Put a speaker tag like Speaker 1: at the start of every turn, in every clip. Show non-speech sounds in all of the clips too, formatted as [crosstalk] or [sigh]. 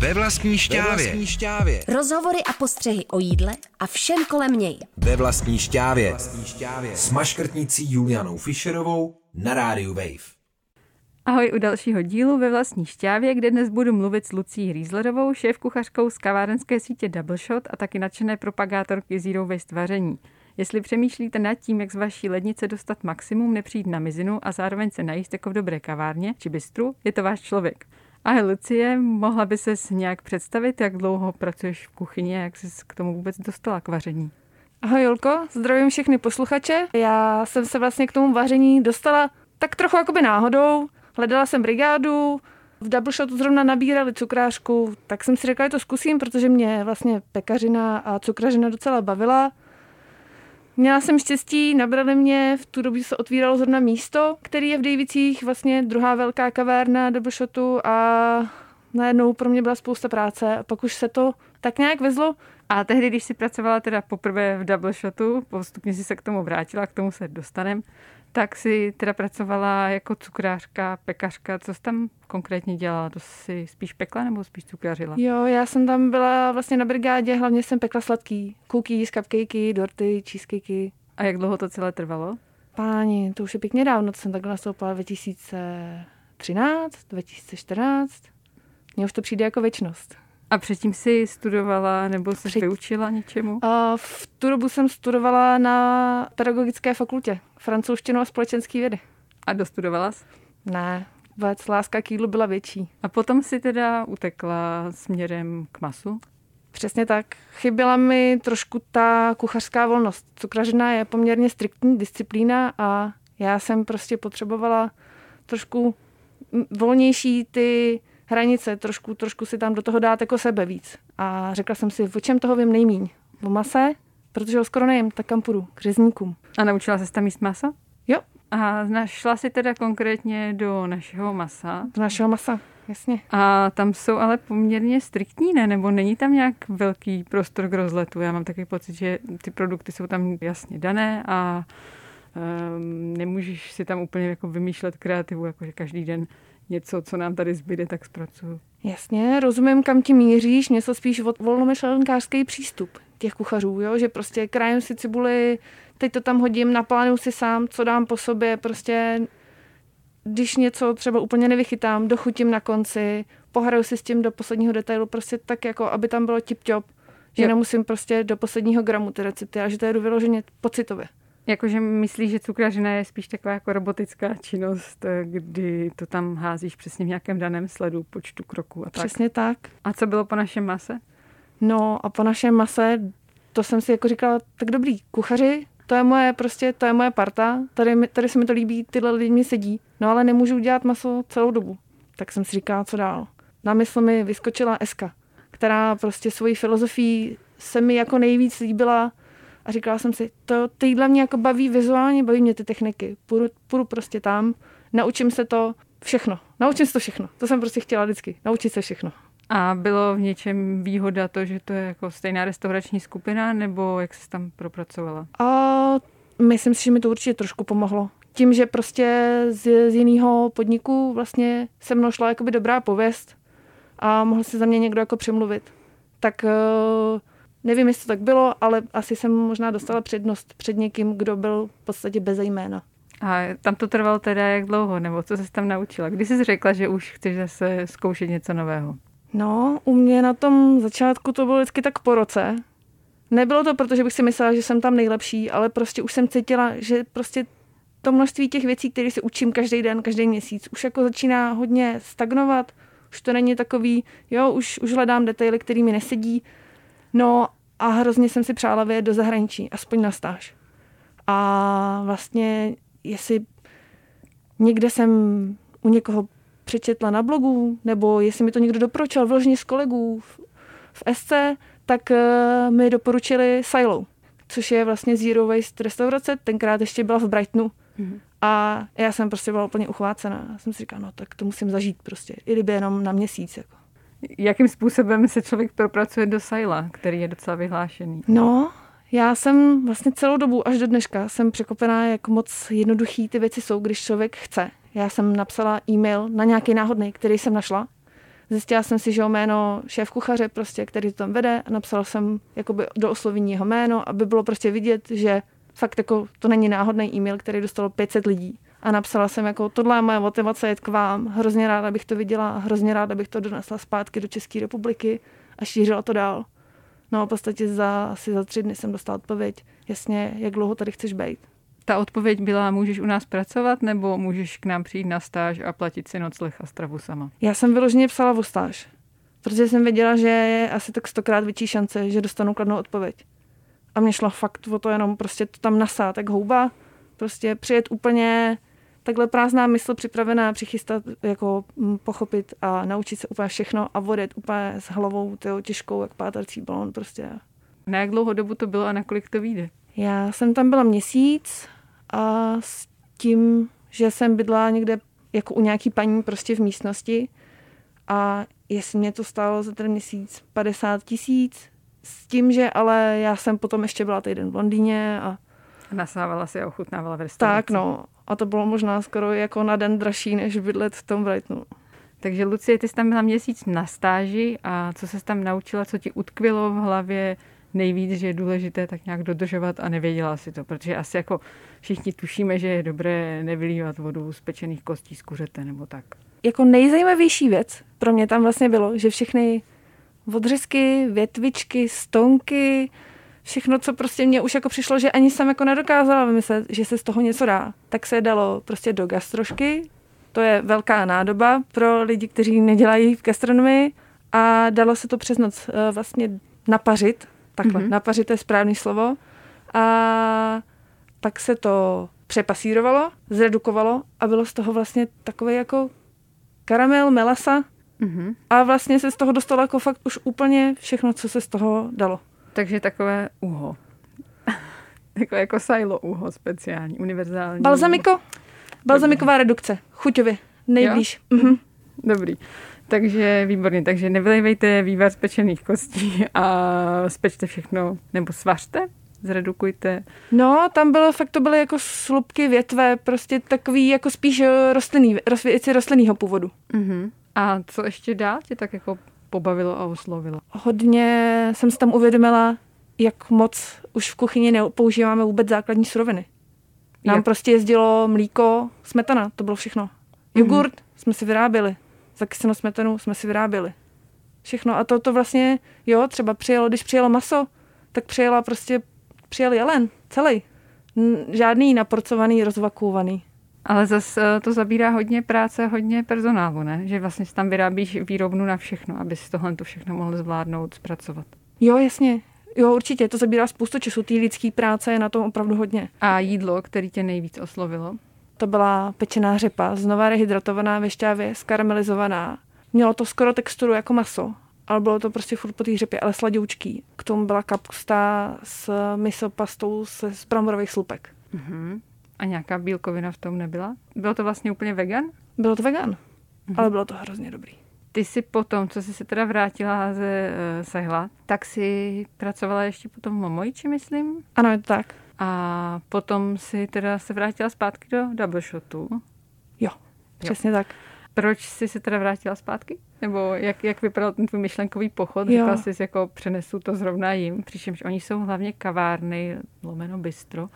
Speaker 1: Ve vlastní šťávě. Ve vlastní šťávě.
Speaker 2: Rozhovory a postřehy o jídle a všem kolem něj.
Speaker 1: Ve vlastní šťávě. Vlastní šťávě. S maškrtnicí Julianou Fischerovou na rádiu Wave.
Speaker 3: Ahoj u dalšího dílu ve vlastní šťávě, kde dnes budu mluvit s Lucí Rýzlerovou, šéf kuchařkou z kavárenské sítě Double Shot a taky nadšené propagátorky Zero Waste vaření. Jestli přemýšlíte nad tím, jak z vaší lednice dostat maximum, nepřijít na mizinu a zároveň se najíst jako v dobré kavárně či bistru, je to váš člověk. Ahoj Lucie, mohla by se nějak představit, jak dlouho pracuješ v kuchyni a jak jsi k tomu vůbec dostala k vaření?
Speaker 4: Ahoj Julko, zdravím všechny posluchače. Já jsem se vlastně k tomu vaření dostala tak trochu jakoby náhodou. Hledala jsem brigádu, v Double Shotu zrovna nabírali cukrářku, tak jsem si řekla, že to zkusím, protože mě vlastně pekařina a cukrařina docela bavila. Měla jsem štěstí, nabrali mě, v tu dobu se otvíralo zrovna místo, který je v Davicích, vlastně druhá velká kavárna Double Shotu a najednou pro mě byla spousta práce a pak už se to tak nějak vezlo.
Speaker 3: A tehdy, když jsi pracovala teda poprvé v Double Shotu, postupně si se k tomu vrátila, k tomu se dostanem, tak si teda pracovala jako cukrářka, pekařka. Co jsi tam konkrétně dělala? To jsi spíš pekla nebo spíš cukrařila?
Speaker 4: Jo, já jsem tam byla vlastně na brigádě, hlavně jsem pekla sladký. Cookies, cupcakey, dorty, cheesecakey.
Speaker 3: A jak dlouho to celé trvalo?
Speaker 4: Páni, to už je pěkně dávno, to jsem takhle nastoupila 2013, 2014. Mně už to přijde jako věčnost.
Speaker 3: A předtím si studovala nebo se Před... vyučila něčemu?
Speaker 4: A v tu dobu jsem studovala na pedagogické fakultě francouzštinu a společenský vědy.
Speaker 3: A dostudovala jsi?
Speaker 4: Ne, vůbec láska k jídlu byla větší.
Speaker 3: A potom si teda utekla směrem k masu?
Speaker 4: Přesně tak. Chyběla mi trošku ta kuchařská volnost. Cukrařina je poměrně striktní disciplína a já jsem prostě potřebovala trošku volnější ty hranice, trošku, trošku si tam do toho dát jako sebe víc. A řekla jsem si, o čem toho vím nejmíň? O mase, protože ho skoro nejím, tak kam půjdu? K řezníkům.
Speaker 3: A naučila se tam jíst maso?
Speaker 4: Jo.
Speaker 3: A našla si teda konkrétně do našeho masa?
Speaker 4: Do našeho masa, jasně.
Speaker 3: A tam jsou ale poměrně striktní, ne? Nebo není tam nějak velký prostor k rozletu? Já mám takový pocit, že ty produkty jsou tam jasně dané a um, nemůžeš si tam úplně jako vymýšlet kreativu, jakože každý den něco, co nám tady zbyde, tak zpracuju.
Speaker 4: Jasně, rozumím, kam ti míříš, něco spíš od volnomyšlenkářský přístup těch kuchařů, jo? že prostě krájím si cibuli, teď to tam hodím, naplánuju si sám, co dám po sobě, prostě když něco třeba úplně nevychytám, dochutím na konci, pohraju si s tím do posledního detailu, prostě tak jako, aby tam bylo tip-top, že jo. nemusím prostě do posledního gramu ty recepty, ale že to jedu vyloženě pocitově.
Speaker 3: Jakože myslíš, že cukrařina je spíš taková jako robotická činnost, kdy to tam házíš přesně v nějakém daném sledu počtu kroků a
Speaker 4: tak. Přesně tak.
Speaker 3: A co bylo po našem mase?
Speaker 4: No a po našem mase, to jsem si jako říkala, tak dobrý, kuchaři, to je moje prostě, to je moje parta, tady, tady se mi to líbí, tyhle lidi mi sedí, no ale nemůžu dělat maso celou dobu. Tak jsem si říkala, co dál. Na mysl mi vyskočila Eska, která prostě svojí filozofií se mi jako nejvíc líbila a říkala jsem si, to týdle mě jako baví vizuálně, baví mě ty techniky. Půjdu, půjdu prostě tam, naučím se to všechno. Naučím se to všechno. To jsem prostě chtěla vždycky. Naučit se všechno.
Speaker 3: A bylo v něčem výhoda to, že to je jako stejná restaurační skupina, nebo jak jsi tam propracovala?
Speaker 4: A myslím si, že mi to určitě trošku pomohlo. Tím, že prostě z, z jiného podniku vlastně se mnou šla jakoby dobrá pověst a mohl si za mě někdo jako přemluvit. Tak uh, Nevím, jestli to tak bylo, ale asi jsem možná dostala přednost před někým, kdo byl v podstatě bez jména.
Speaker 3: A tam to trvalo teda jak dlouho, nebo co jsi tam naučila? Kdy jsi řekla, že už chceš zase zkoušet něco nového?
Speaker 4: No, u mě na tom začátku to bylo vždycky tak po roce. Nebylo to proto, že bych si myslela, že jsem tam nejlepší, ale prostě už jsem cítila, že prostě to množství těch věcí, které si učím každý den, každý měsíc, už jako začíná hodně stagnovat. Už to není takový, jo, už, už hledám detaily, které mi nesedí, No a hrozně jsem si přála vyjet do zahraničí, aspoň na stáž. A vlastně, jestli někde jsem u někoho přečetla na blogu, nebo jestli mi to někdo doporučil vložně z kolegů v, v SC, tak uh, mi doporučili Silo, což je vlastně Zero Waste restaurace, tenkrát ještě byla v Brightonu. Mm-hmm. A já jsem prostě byla úplně uchvácená. Já jsem si říkala, no tak to musím zažít prostě, i kdyby jenom na měsíc. Jako.
Speaker 3: Jakým způsobem se člověk propracuje do Saila, který je docela vyhlášený?
Speaker 4: No, já jsem vlastně celou dobu až do dneška jsem překopená, jak moc jednoduchý ty věci jsou, když člověk chce. Já jsem napsala e-mail na nějaký náhodný, který jsem našla. Zjistila jsem si, že jméno šéf kuchaře, prostě, který to tam vede, a napsala jsem jakoby do oslovení jeho jméno, aby bylo prostě vidět, že fakt jako to není náhodný e-mail, který dostalo 500 lidí. A napsala jsem jako, tohle je moje motivace jet k vám, hrozně ráda bych to viděla, hrozně ráda bych to donesla zpátky do České republiky a šířila to dál. No a v podstatě za, asi za tři dny jsem dostala odpověď, jasně, jak dlouho tady chceš být.
Speaker 3: Ta odpověď byla, můžeš u nás pracovat, nebo můžeš k nám přijít na stáž a platit si nocleh a stravu sama?
Speaker 4: Já jsem vyloženě psala o stáž, protože jsem věděla, že je asi tak stokrát větší šance, že dostanu kladnou odpověď. A mě šlo fakt o to jenom prostě to tam nasát, jak houba, prostě přijet úplně takhle prázdná mysl připravená přichystat, jako mm, pochopit a naučit se úplně všechno a vodet úplně s hlavou tyjo, těžkou, jak pátrací balon prostě.
Speaker 3: Na jak dlouho dobu to bylo a na kolik to vyjde?
Speaker 4: Já jsem tam byla měsíc a s tím, že jsem bydla někde jako u nějaký paní prostě v místnosti a jestli mě to stálo za ten měsíc 50 tisíc, s tím, že ale já jsem potom ještě byla týden v Londýně a
Speaker 3: Nasávala si a ochutnávala v restauraci.
Speaker 4: tak no. A to bylo možná skoro jako na den dražší, než bydlet v tom Brightonu.
Speaker 3: Takže Lucie, ty jsi tam byla měsíc na stáži a co se tam naučila, co ti utkvělo v hlavě nejvíc, že je důležité tak nějak dodržovat a nevěděla si to, protože asi jako všichni tušíme, že je dobré nevylívat vodu z pečených kostí z kuřete nebo tak.
Speaker 4: Jako nejzajímavější věc pro mě tam vlastně bylo, že všechny odřezky, větvičky, stonky, všechno, co prostě mě už jako přišlo, že ani jsem jako nedokázala vymyslet, že se z toho něco dá, tak se dalo prostě do gastrošky. To je velká nádoba pro lidi, kteří nedělají v gastronomii a dalo se to přes noc eh, vlastně napařit. Takhle, mm-hmm. napařit je správný slovo. A pak se to přepasírovalo, zredukovalo a bylo z toho vlastně takový jako karamel, melasa
Speaker 3: Mhm.
Speaker 4: a vlastně se z toho dostalo jako fakt už úplně všechno, co se z toho dalo.
Speaker 3: Takže takové uho. [laughs] Takové jako silo uho speciální, univerzální.
Speaker 4: Balzamiko? Balzamiková redukce. Chuťově. Nejblíž. Mhm.
Speaker 3: Dobrý. Takže výborně, takže nevylejvejte vývar z pečených kostí a spečte všechno, nebo svařte, zredukujte.
Speaker 4: No, tam bylo, fakt to byly jako slupky, větve, prostě takový jako spíš rostlinný, rost, věci rostlinného původu.
Speaker 3: Mhm. A co ještě dál tě tak jako pobavilo a oslovilo?
Speaker 4: Hodně jsem si tam uvědomila, jak moc už v kuchyni nepoužíváme vůbec základní suroviny. Nám
Speaker 3: Jak?
Speaker 4: prostě jezdilo mlíko, smetana, to bylo všechno. Jogurt jsme si vyráběli, zakysenou smetanu jsme si vyráběli. Všechno. A to, to vlastně, jo, třeba přijelo, když přijelo maso, tak přijela prostě, přijel jelen, celý. Žádný naporcovaný, rozvakuovaný.
Speaker 3: Ale zase to zabírá hodně práce, hodně personálu, ne? Že vlastně tam vyrábíš výrobnu na všechno, aby si tohle to všechno mohl zvládnout, zpracovat.
Speaker 4: Jo, jasně. Jo, určitě, to zabírá spoustu času. Té lidské práce je na tom opravdu hodně.
Speaker 3: A jídlo, který tě nejvíc oslovilo?
Speaker 4: To byla pečená řepa, znova rehydratovaná ve šťávě, skaramelizovaná. Mělo to skoro texturu jako maso, ale bylo to prostě furt po té řepě, ale sladoučký. K tomu byla kapusta s miso pastou se z bramborových slupek.
Speaker 3: Mhm. A nějaká bílkovina v tom nebyla? Bylo to vlastně úplně vegan?
Speaker 4: Bylo to vegan, ale bylo to hrozně dobrý.
Speaker 3: Ty si potom, co jsi se teda vrátila ze uh, Sehla, tak si pracovala ještě potom v Momojiči, myslím?
Speaker 4: Ano, je to tak.
Speaker 3: A potom si teda se vrátila zpátky do Double Shotu.
Speaker 4: Jo, přesně tak.
Speaker 3: Proč jsi se teda vrátila zpátky? Nebo jak, jak vypadal ten tvůj myšlenkový pochod?
Speaker 4: Jo.
Speaker 3: Říkala jsi, jako přenesu to zrovna jim, přičemž oni jsou hlavně kavárny, lomeno bistro.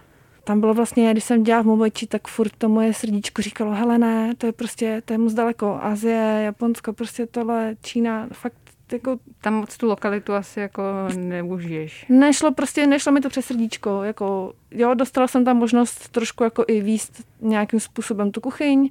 Speaker 4: Tam bylo vlastně, když jsem dělala v Momoči, tak furt to moje srdíčko říkalo, hele ne, to je prostě, to je moc daleko. Azie, Japonsko, prostě tohle, Čína, fakt jako
Speaker 3: Tam moc tu lokalitu asi jako neužiješ.
Speaker 4: nešlo prostě, nešlo mi to přes srdíčko, jako jo, dostala jsem tam možnost trošku jako i výst nějakým způsobem tu kuchyň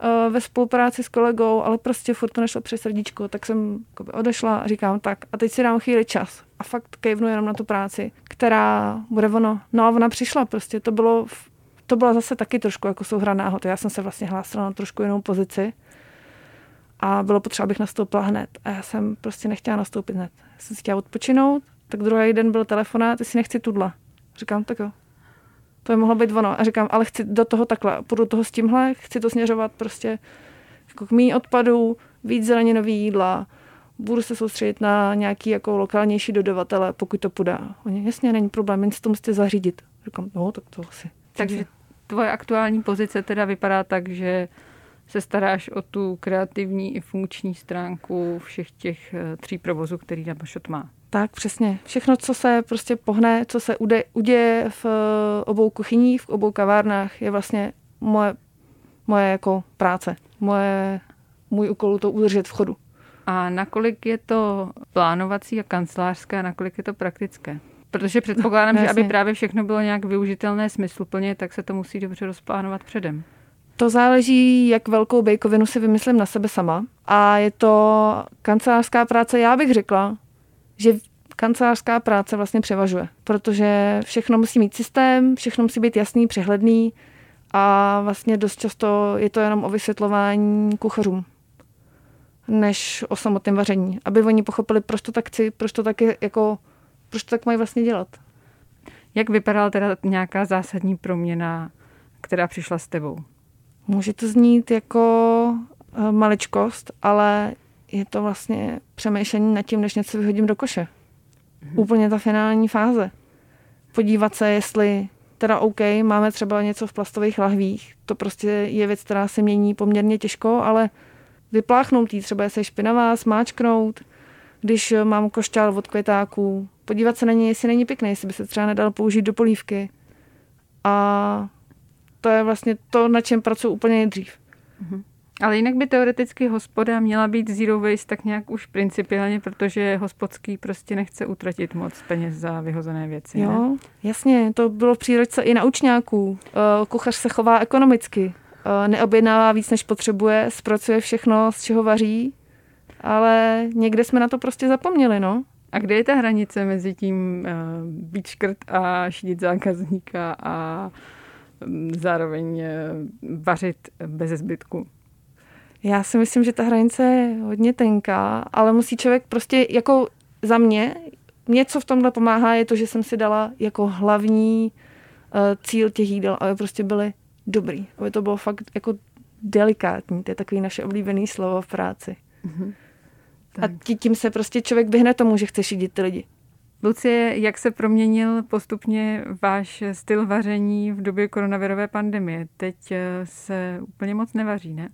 Speaker 4: eh, ve spolupráci s kolegou, ale prostě furt to nešlo přes srdíčko, tak jsem odešla a říkám tak a teď si dám chvíli čas a fakt kejvnu jenom na tu práci, která bude ono. No a ona přišla prostě, to bylo, to byla zase taky trošku jako souhra náhod. Já jsem se vlastně hlásila na trošku jinou pozici a bylo potřeba, abych nastoupila hned. A já jsem prostě nechtěla nastoupit hned. Já jsem si chtěla odpočinout, tak druhý den byl telefonát, jestli nechci tudla. Říkám, tak jo. To je mohlo být ono. A říkám, ale chci do toho takhle, půjdu do toho s tímhle, chci to směřovat prostě jako k mý odpadu, víc zeleninový jídla, budu se soustředit na nějaký jako lokálnější dodavatele, pokud to půjde. Oni, jasně, není problém, jen si to musíte zařídit. Říkám, no, tak to asi.
Speaker 3: Takže tvoje aktuální pozice teda vypadá tak, že se staráš o tu kreativní i funkční stránku všech těch eh, tří provozů, který Dabašot má.
Speaker 4: Tak, přesně. Všechno, co se prostě pohne, co se ude, uděje v eh, obou kuchyních, v obou kavárnách, je vlastně moje, moje jako práce. Moje, můj úkol to udržet v chodu.
Speaker 3: A nakolik je to plánovací a kancelářské a nakolik je to praktické? Protože předpokládám, no, že aby právě všechno bylo nějak využitelné smysluplně, tak se to musí dobře rozplánovat předem.
Speaker 4: To záleží, jak velkou bejkovinu si vymyslím na sebe sama. A je to kancelářská práce, já bych řekla, že kancelářská práce vlastně převažuje, protože všechno musí mít systém, všechno musí být jasný, přehledný a vlastně dost často je to jenom o vysvětlování kuchařům než o samotném vaření. Aby oni pochopili, proč to tak chci, proč to tak, je, jako, proč to tak mají vlastně dělat.
Speaker 3: Jak vypadala teda nějaká zásadní proměna, která přišla s tebou?
Speaker 4: Může to znít jako eh, maličkost, ale je to vlastně přemýšlení nad tím, než něco vyhodím do koše. Mhm. Úplně ta finální fáze. Podívat se, jestli teda OK, máme třeba něco v plastových lahvích, to prostě je věc, která se mění poměrně těžko, ale vypláchnout jí, třeba se špinavá, smáčknout, když mám košťál od květáků, podívat se na něj, jestli není pěkný, jestli by se třeba nedal použít do polívky. A to je vlastně to, na čem pracuji úplně nejdřív.
Speaker 3: Mm-hmm. Ale jinak by teoreticky hospoda měla být zero waste tak nějak už principiálně, protože hospodský prostě nechce utratit moc peněz za vyhozené věci.
Speaker 4: Jo,
Speaker 3: ne?
Speaker 4: jasně, to bylo v přírodce i na učňáků. Eh, kuchař se chová ekonomicky. Eh, neobjednává víc, než potřebuje, zpracuje všechno, z čeho vaří, ale někde jsme na to prostě zapomněli, no.
Speaker 3: A kde je ta hranice mezi tím uh, být škrt a šídit zákazníka a um, zároveň uh, vařit bez zbytku?
Speaker 4: Já si myslím, že ta hranice je hodně tenká, ale musí člověk prostě jako za mě, něco v tomhle pomáhá, je to, že jsem si dala jako hlavní uh, cíl těch jídel, aby prostě byly dobrý, aby to bylo fakt jako delikátní, to je takový naše oblíbený slovo v práci. Mm-hmm. A tím se prostě člověk vyhne tomu, že chce šidit ty lidi.
Speaker 3: Lucie, jak se proměnil postupně váš styl vaření v době koronavirové pandemie? Teď eh, se úplně moc nevaří, ne?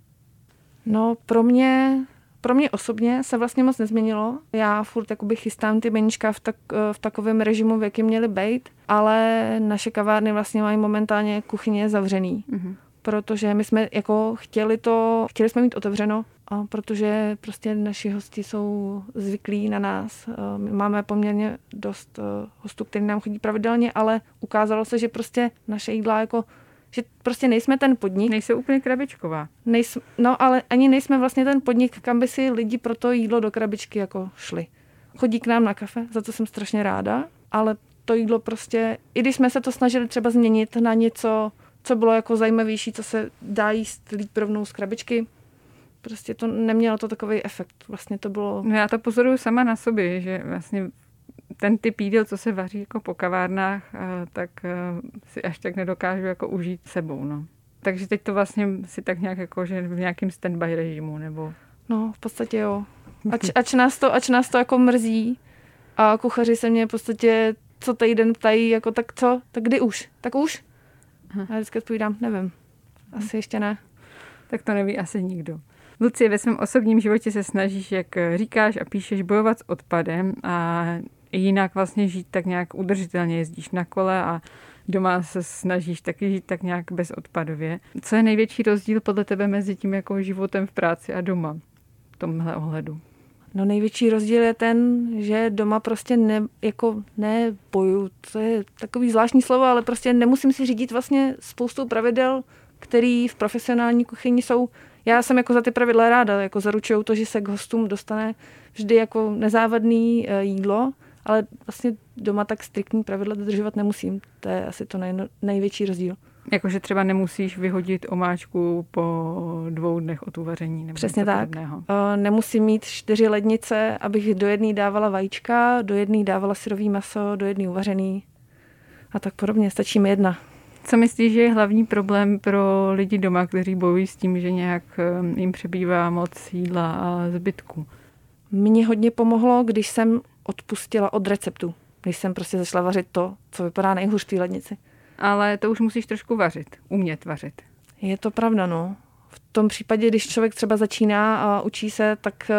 Speaker 4: No, pro mě, pro mě osobně se vlastně moc nezměnilo. Já furt jakoby chystám ty meníčka v, tak, v takovém režimu, v jakém měly být, ale naše kavárny vlastně mají momentálně kuchyně zavřený. Mm-hmm. Protože my jsme jako chtěli to, chtěli jsme mít otevřeno, a protože prostě naši hosti jsou zvyklí na nás. My máme poměrně dost hostů, kteří nám chodí pravidelně, ale ukázalo se, že prostě naše jídla jako že prostě nejsme ten podnik.
Speaker 3: Nejsou úplně krabičková.
Speaker 4: Nejsme, no, ale ani nejsme vlastně ten podnik, kam by si lidi pro to jídlo do krabičky jako šli. Chodí k nám na kafe, za to jsem strašně ráda, ale to jídlo prostě, i když jsme se to snažili třeba změnit na něco, co bylo jako zajímavější, co se dá jíst líp rovnou z krabičky, prostě to nemělo to takový efekt. Vlastně to bylo...
Speaker 3: No já to pozoruju sama na sobě, že vlastně ten typ jídel, co se vaří jako po kavárnách, eh, tak eh, si až tak nedokážu jako užít sebou. No. Takže teď to vlastně si tak nějak jako, že v nějakém standby režimu, nebo...
Speaker 4: No, v podstatě jo. Ač, ač, nás to, ač nás to jako mrzí a kuchaři se mě v podstatě co týden ptají, jako tak co, tak kdy už, tak už? Aha. Já vždycky odpovídám, nevím. Asi ještě ne.
Speaker 3: Tak to neví asi nikdo. Lucie, ve svém osobním životě se snažíš, jak říkáš a píšeš, bojovat s odpadem a jinak vlastně žít tak nějak udržitelně. Jezdíš na kole a doma se snažíš taky žít tak nějak bezodpadově. Co je největší rozdíl podle tebe mezi tím jako životem v práci a doma v tomhle ohledu?
Speaker 4: No největší rozdíl je ten, že doma prostě ne, jako neboju, to je takový zvláštní slovo, ale prostě nemusím si řídit vlastně spoustu pravidel, který v profesionální kuchyni jsou. Já jsem jako za ty pravidla ráda, jako zaručuju to, že se k hostům dostane vždy jako nezávadný eh, jídlo, ale vlastně doma tak striktní pravidla dodržovat nemusím. To je asi to nej, největší rozdíl.
Speaker 3: Jakože třeba nemusíš vyhodit omáčku po dvou dnech od uvaření. Nebo
Speaker 4: Přesně tak. Podobného. Eh, nemusím mít čtyři lednice, abych do jedné dávala vajíčka, do jedné dávala syrový maso, do jedné uvařený a tak podobně. Stačí mi jedna.
Speaker 3: Co myslíš, že je hlavní problém pro lidi doma, kteří bojují s tím, že nějak eh, jim přebývá moc jídla a zbytku?
Speaker 4: Mně hodně pomohlo, když jsem odpustila od receptu, když jsem prostě začala vařit to, co vypadá nejhůř v té lednici.
Speaker 3: Ale to už musíš trošku vařit, umět vařit.
Speaker 4: Je to pravda, no. v tom případě, když člověk třeba začíná a učí se, tak eh,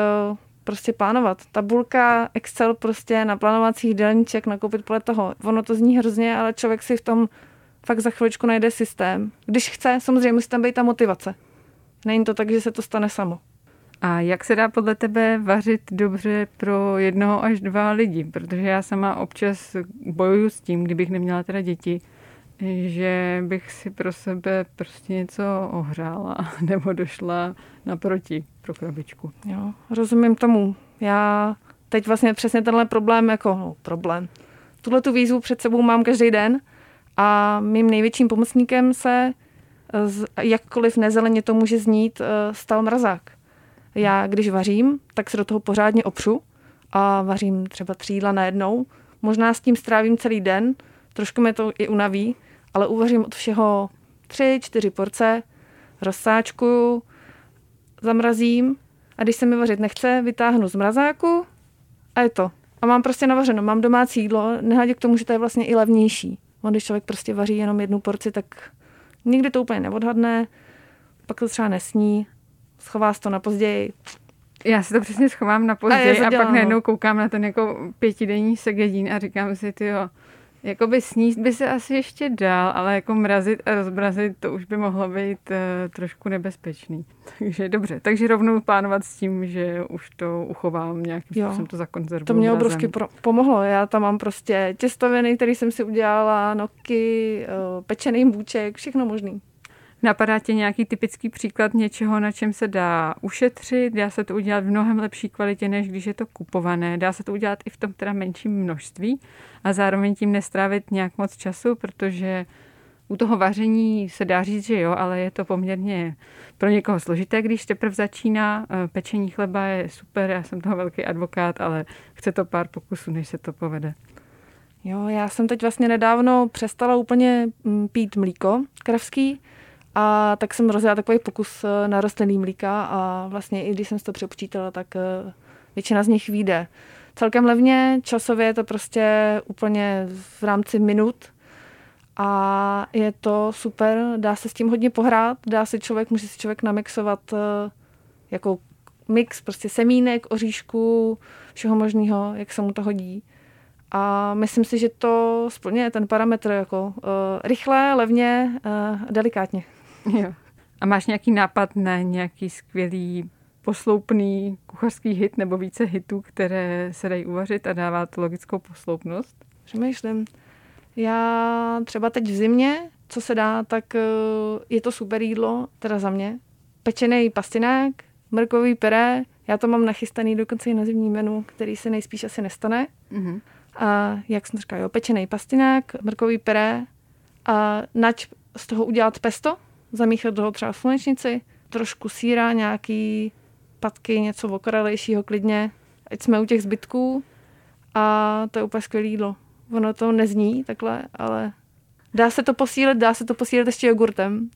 Speaker 4: prostě plánovat. Tabulka, Excel prostě na plánovacích jídelníček, nakoupit podle toho. Ono to zní hrozně, ale člověk si v tom fakt za chviličku najde systém. Když chce, samozřejmě musí tam být ta motivace. Není to tak, že se to stane samo.
Speaker 3: A jak se dá podle tebe vařit dobře pro jednoho až dva lidi? Protože já sama občas bojuju s tím, kdybych neměla teda děti, že bych si pro sebe prostě něco ohřála [laughs] nebo došla naproti pro krabičku.
Speaker 4: Jo, rozumím tomu. Já teď vlastně přesně tenhle problém, jako no, problém. Tuhle tu výzvu před sebou mám každý den a mým největším pomocníkem se, jakkoliv nezeleně to může znít, eh, stal mrazák. Já, když vařím, tak se do toho pořádně opřu a vařím třeba tři jídla najednou. Možná s tím strávím celý den, trošku mě to i unaví, ale uvařím od všeho tři, čtyři porce, rozsáčkuju, zamrazím a když se mi vařit nechce, vytáhnu z mrazáku a je to. A mám prostě navařeno, mám domácí jídlo, nehledě k tomu, že to je vlastně i levnější. On, když člověk prostě vaří jenom jednu porci, tak nikdy to úplně neodhadne, pak to třeba nesní, schová to na později.
Speaker 3: Já si to přesně schovám na později a, a pak najednou koukám na ten jako pětidenní segedín a říkám si, ty jo, Jakoby sníst by se asi ještě dál, ale jako mrazit a rozmrazit, to už by mohlo být uh, trošku nebezpečný. [laughs] Takže dobře, takže rovnou plánovat s tím, že už to uchovám nějakým jo, způsobem, to zakonzervuju.
Speaker 4: To mě obrovsky pro- pomohlo. Já tam mám prostě těstoviny, které jsem si udělala, noky, uh, pečený bůček, všechno možný.
Speaker 3: Napadá tě nějaký typický příklad něčeho, na čem se dá ušetřit? Dá se to udělat v mnohem lepší kvalitě, než když je to kupované. Dá se to udělat i v tom teda menším množství a zároveň tím nestrávit nějak moc času, protože u toho vaření se dá říct, že jo, ale je to poměrně pro někoho složité, když teprve začíná. Eh, pečení chleba je super, já jsem toho velký advokát, ale chce to pár pokusů, než se to povede.
Speaker 4: Jo, já jsem teď vlastně nedávno přestala úplně mm, pít mlíko kravský, a tak jsem rozjela takový pokus eh, na rostlinný mlíka a vlastně i když jsem to přepočítala, tak eh, většina z nich vyjde. Celkem levně, časově je to prostě úplně v rámci minut a je to super, dá se s tím hodně pohrát, dá se člověk, může si člověk namixovat eh, jako mix prostě semínek, oříšků, všeho možného, jak se mu to hodí. A myslím si, že to splňuje ten parametr jako uh, rychle, levně, uh, delikátně.
Speaker 3: Jo. A máš nějaký nápad na nějaký skvělý posloupný kuchařský hit nebo více hitů, které se dají uvařit a dává to logickou posloupnost?
Speaker 4: Přemýšlím. Já třeba teď v zimě, co se dá, tak eh, je to super jídlo, teda za mě. Pečený pastinák, mrkový pere, já to mám nachystaný dokonce i na zimní menu, který se nejspíš asi nestane. Mm-hmm. A jak jsem říkala, jo, pečený pastinák, mrkový pere a nač z toho udělat pesto, zamíchat toho třeba slunečnici, trošku síra, nějaký patky, něco okoralejšího klidně, ať jsme u těch zbytků a to je úplně skvělé jídlo. Ono to nezní takhle, ale dá se to posílit, dá se to posílit ještě jogurtem.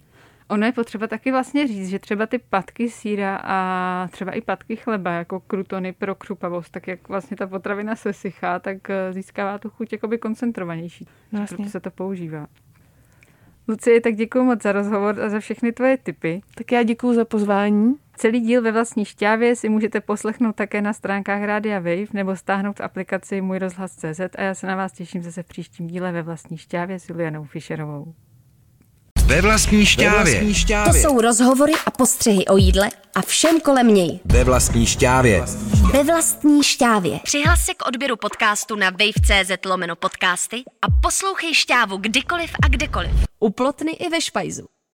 Speaker 3: Ono je potřeba taky vlastně říct, že třeba ty patky síra a třeba i patky chleba, jako krutony pro křupavost, tak jak vlastně ta potravina se sychá, tak eh, získává tu chuť jakoby koncentrovanější. No, proto se to používá. Lucie, tak děkuji moc za rozhovor a za všechny tvoje tipy.
Speaker 4: Tak já děkuji za pozvání.
Speaker 3: Celý díl ve vlastní šťávě si můžete poslechnout také na stránkách Rádia Wave nebo stáhnout v aplikaci Můj rozhlas CZ a já se na vás těším zase v příštím díle ve vlastní šťávě s Julianou Fischerovou.
Speaker 1: Ve vlastní šťávě. Ve vlastní
Speaker 2: šťávě. To jsou rozhovory a postřehy o jídle a všem kolem něj.
Speaker 1: Ve vlastní šťávě.
Speaker 2: Ve vlastní šťávě. Přihlas se k odběru podcastu na wave.cz lomeno podcasty a poslouchej šťávu kdykoliv a kdekoliv. U plotny i ve špajzu.